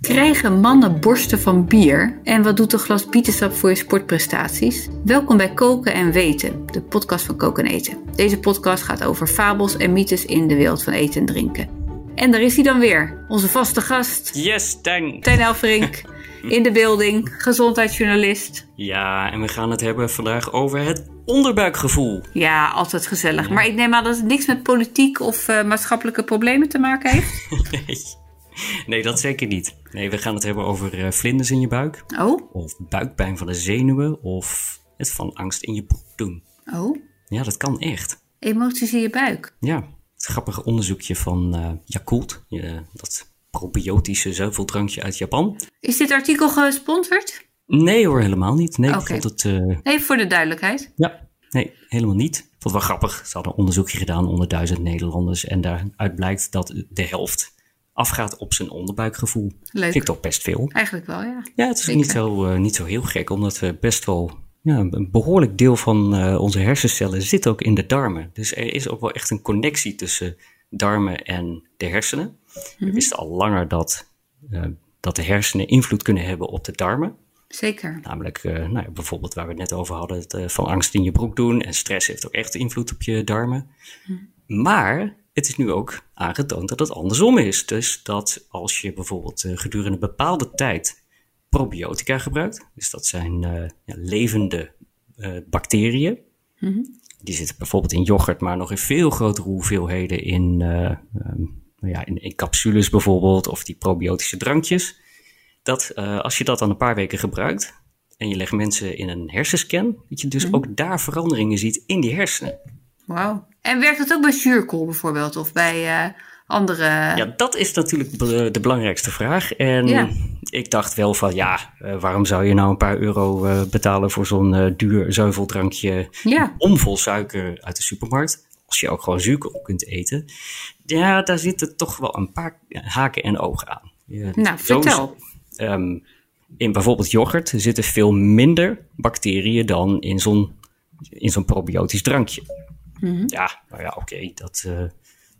Krijgen mannen borsten van bier? En wat doet een glas bietensap voor je sportprestaties? Welkom bij Koken en Weten, de podcast van Koken en Eten. Deze podcast gaat over fabels en mythes in de wereld van eten en drinken. En daar is hij dan weer, onze vaste gast, Yes, Tang! Tijn Elverink, in de building, gezondheidsjournalist. Ja, en we gaan het hebben vandaag over het onderbuikgevoel. Ja, altijd gezellig. Maar ik neem aan dat het niks met politiek of eh, maatschappelijke problemen te maken heeft. nee. nee, dat zeker niet. Nee, we gaan het hebben over eh, vlinders in je buik. Oh, Of buikpijn van de zenuwen. Of het van angst in je broek doen. oh, Ja, dat kan echt. emoties in je buik. Ja, het grappige onderzoekje van eh Yakult. dat probiotische zuiveldrankje uit Japan. Is dit artikel gesponsord? Nee hoor, helemaal niet. Nee, vond het... eh, Even voor de duidelijkheid. Ja, nee, helemaal niet. Ik vond het wel grappig. Ze hadden een onderzoekje gedaan onder duizend Nederlanders. En daaruit blijkt dat de helft afgaat op zijn onderbuikgevoel. Leuk. Vind ik toch best veel. Eigenlijk wel, ja. Ja, het is Zeker. niet zo, eh, niet zo heel gek, omdat we best wel. Ja, een behoorlijk deel van eh, onze hersencellen zit ook in de darmen. Dus er is ook wel echt een connectie tussen darmen en de hersenen. We wisten al langer dat, eh, dat de hersenen invloed kunnen hebben op de darmen. Zeker. Namelijk nou ja, bijvoorbeeld waar we het net over hadden, het van angst in je broek doen. En stress heeft ook echt invloed op je darmen. Maar het is nu ook aangetoond dat het andersom is. Dus dat als je bijvoorbeeld eh, gedurende een bepaalde tijd probiotica gebruikt. Dus dat zijn eh, ja, levende eh, bacteriën. Die zitten bijvoorbeeld in yoghurt, maar nog in veel grotere hoeveelheden in, eh, ehm, nou ja, in, in capsules bijvoorbeeld. Of die probiotische drankjes dat als je dat dan een paar weken gebruikt en je legt mensen in een hersenscan, dat je dus ook daar veranderingen ziet in die hersenen. Wauw. En werkt dat ook bij zuurkool bijvoorbeeld? Of bij eh, andere... Ja, dat is natuurlijk be- de belangrijkste vraag. En Ja. ik dacht wel van ja, eh, waarom zou je nou een paar euro eh, betalen voor zo'n duur zuiveldrankje Ja. omvol suiker uit de supermarkt? Als je ook gewoon zuurkool kunt eten. Ja, daar zitten toch wel een paar haken en ogen aan. Nou, vertel. Ehm, in bijvoorbeeld yoghurt zitten veel minder bacteriën dan in zo'n, in zo'n probiotisch drankje. Ja, nou ja, oké, dat eh,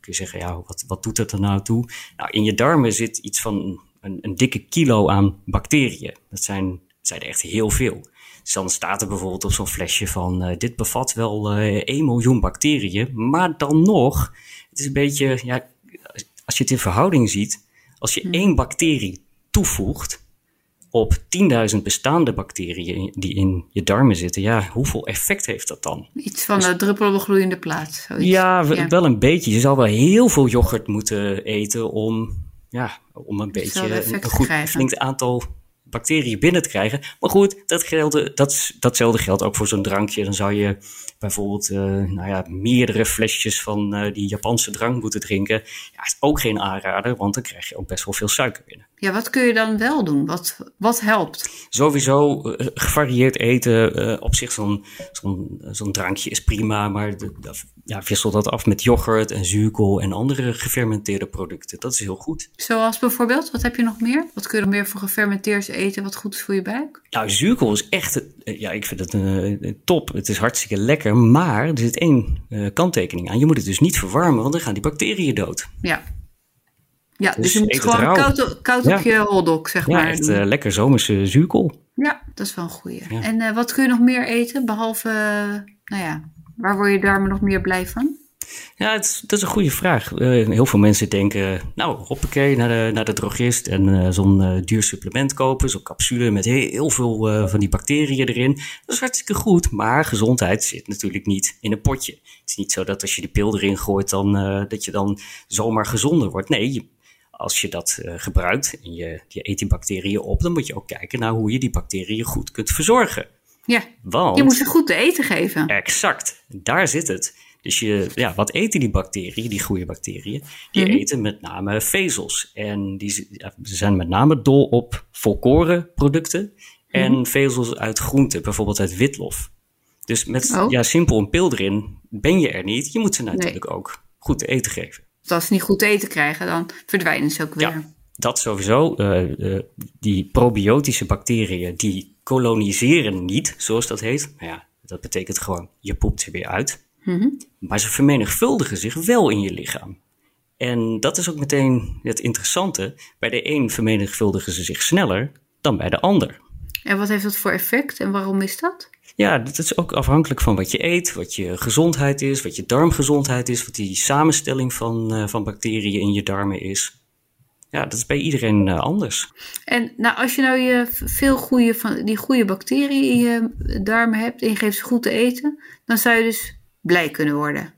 kun je zeggen, ja, wat, wat doet dat er nou toe? Nou, in je darmen zit iets van een, een dikke kilo aan bacteriën. Dat zijn, dat zijn er echt heel veel. Dus dan staat er bijvoorbeeld op zo'n flesje van, eh, dit bevat wel eh 1 miljoen bacteriën, maar dan nog, het is een beetje, ja, als je het in verhouding ziet, als je één bacterie toevoegt op 10.000 bestaande bacteriën die in je darmen zitten, ja, hoeveel effect heeft dat dan? Iets van de druppel op een gloeiende plaat. Ja, w- wel een beetje. Je zou wel heel veel yoghurt moeten eten om, ja, om een beetje een, een goed flink aantal bacteriën binnen te krijgen. Maar goed, dat geldt, dat, datzelfde geldt ook voor zo'n drankje. Dan zou je bijvoorbeeld eh, nou ja, meerdere flesjes van eh, die Japanse drank moeten drinken. Ja, is ook geen aanrader, want dan krijg je ook best wel veel suiker binnen. Ja, wat kun je dan wel doen? Wat, wat helpt? Sowieso eh, gevarieerd eten. eh, op zich zo'n zo'n zo'n drankje is prima, maar de, de- ja, wissel dat af met yoghurt en zuurkool en andere gefermenteerde producten. Dat is heel goed. Zoals bijvoorbeeld, wat heb je nog meer? Wat kun je nog meer voor gefermenteerd eten wat goed is voor je buik? Nou, zuurkool is echt, eh, ja, ik vind het eh, top. Het is hartstikke lekker, maar er zit één kanttekening aan. Je moet het dus niet verwarmen, want dan gaan die bacteriën dood. Ja. Ja, dus, Dus je moet gewoon koud, op- koud Ja. op je hotdog, zeg Ja, maar. echt doen. eh, lekker zomerse zuurkool. Ja, dat is wel een goeie. Ja. En eh, wat kun je nog meer eten? Behalve, eh, nou ja, waar word je darmen nog meer blij van? Ja, het dat is een goede vraag. Eh, heel veel mensen denken, nou, hoppakee, naar de, naar de drogist en zo'n duur supplement kopen. Zo'n capsule met heel, heel veel van die bacteriën erin. Dat is hartstikke goed, maar gezondheid zit natuurlijk niet in een potje. Het is niet zo dat als je die pil erin gooit, dan, dat je dan zomaar gezonder wordt. Nee, je- als je dat eh, gebruikt en je, je eet die bacteriën op, dan moet je ook kijken naar hoe je die bacteriën goed kunt verzorgen. Ja, Want... je moet ze goed te eten geven. Exact, daar zit het. Dus je, ja, wat eten die bacteriën, die goede bacteriën? Die Mhm. eten met name vezels. En die, ja, zijn met name dol op volkoren producten en Mhm. vezels uit groenten, bijvoorbeeld uit witlof. Dus met Oh. ja, simpel een pil erin ben je er niet. Je moet ze natuurlijk ook goed te eten geven. Als ze niet goed eten krijgen, dan verdwijnen ze ook weer. Ja, dat sowieso. Eh, eh, die probiotische bacteriën die koloniseren niet, zoals dat heet. Nou ja, dat betekent gewoon je poept ze weer uit. Maar ze vermenigvuldigen zich wel in je lichaam. En dat is ook meteen het interessante. Bij de een vermenigvuldigen ze zich sneller dan bij de ander. En wat heeft dat voor effect en waarom is dat? Ja, dat is ook afhankelijk van wat je eet, wat je gezondheid is, wat je darmgezondheid is, wat die samenstelling van, eh, van bacteriën in je darmen is. Ja, dat is bij iedereen eh, anders. En nou, als je nou je veel goede van die goede bacteriën in je darmen hebt en je geeft ze goed te eten, dan zou je dus blij kunnen worden.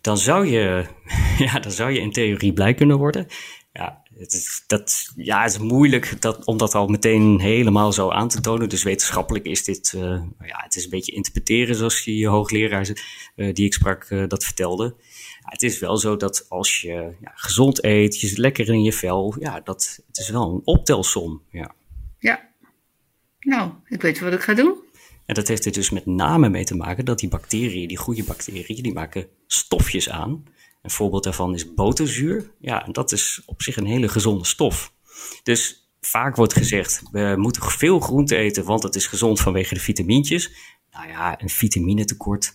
Dan zou je, ja, dan zou je in theorie blij kunnen worden. Het is, dat, ja, het is moeilijk dat, om dat al meteen helemaal zo aan te tonen. Dus wetenschappelijk is dit, eh, nou ja, het is een beetje interpreteren zoals die hoogleraar eh, die ik sprak eh, dat vertelde. Ja, het is wel zo dat als je ja, gezond eet, je zit lekker in je vel, ja, dat, het is wel een optelsom. Ja. Ja. Nou, ik weet wat ik ga doen. En dat heeft er dus met name mee te maken dat die bacteriën, die goede bacteriën, die maken stofjes aan. Een voorbeeld daarvan is boterzuur. Ja, en dat is op zich een hele gezonde stof. Dus vaak wordt gezegd, we moeten veel groente eten, want het is gezond vanwege de vitamintjes. Nou ja, een vitaminetekort,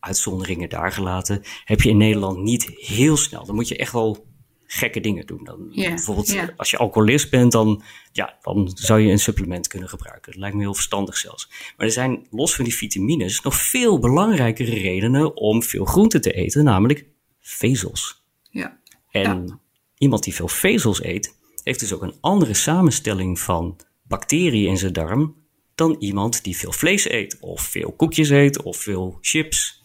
uitzonderingen daar gelaten, heb je in Nederland niet heel snel. Dan moet je echt wel gekke dingen doen. Dan, bijvoorbeeld als je alcoholist bent, dan, ja, dan zou je een supplement kunnen gebruiken. Dat lijkt me heel verstandig zelfs. Maar er zijn los van die vitamines nog veel belangrijkere redenen om veel groente te eten, namelijk vezels. Ja. En Ja. iemand die veel vezels eet, heeft dus ook een andere samenstelling van bacteriën in zijn darm dan iemand die veel vlees eet, of veel koekjes eet, of veel chips.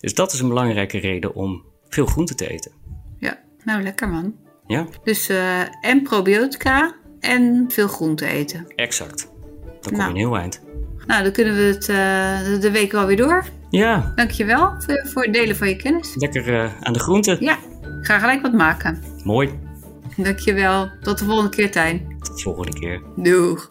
Dus dat is een belangrijke reden om veel groente te eten. Ja. Nou, lekker man. Ja, Dus eh, en probiotica en veel groente eten. exact. Dan kom Nou. je een heel eind. Nou, dan kunnen we het eh, de week wel weer door. Ja, Dankjewel voor, voor het delen van je kennis. lekker eh, aan de groente. Ja, ik ga gelijk wat maken. Mooi. Dankjewel. Tot de volgende keer, Tijn. Tot de volgende keer. Doeg.